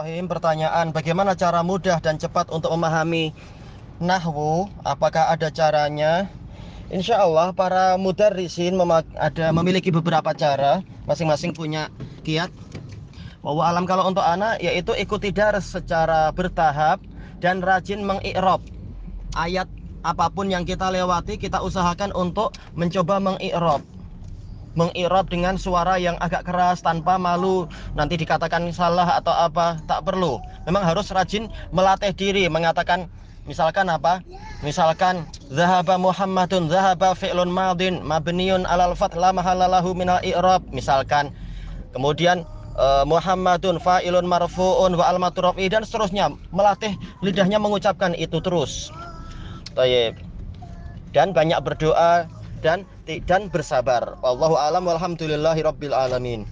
Rahim pertanyaan bagaimana cara mudah dan cepat untuk memahami nahwu? Apakah ada caranya? Insya Allah para mudarrisin ada memiliki beberapa cara. Masing-masing punya kiat. Bahwa alam kalau untuk anak yaitu ikuti dars secara bertahap dan rajin mengikrab. Ayat apa pun yang kita lewati kita usahakan untuk mencoba mengikrab mengikrab dengan suara yang agak keras tanpa malu. Nanti dikatakan salah atau apa tak perlu. Memang harus rajin melatih diri mengatakan misalkan apa? Misalkan zahaba muhammadun zahaba fi'lun madin mabniun alal fath la mahalalahu minal i'rab. Misalkan. Kemudian uh, Muhammadun fa'ilun marfu'un wa almatu dan seterusnya. Melatih lidahnya mengucapkan itu terus. Tayyib. dan banyak berdoa dan dan bersabar. Wallahu alam walhamdulillahi rabbil alamin.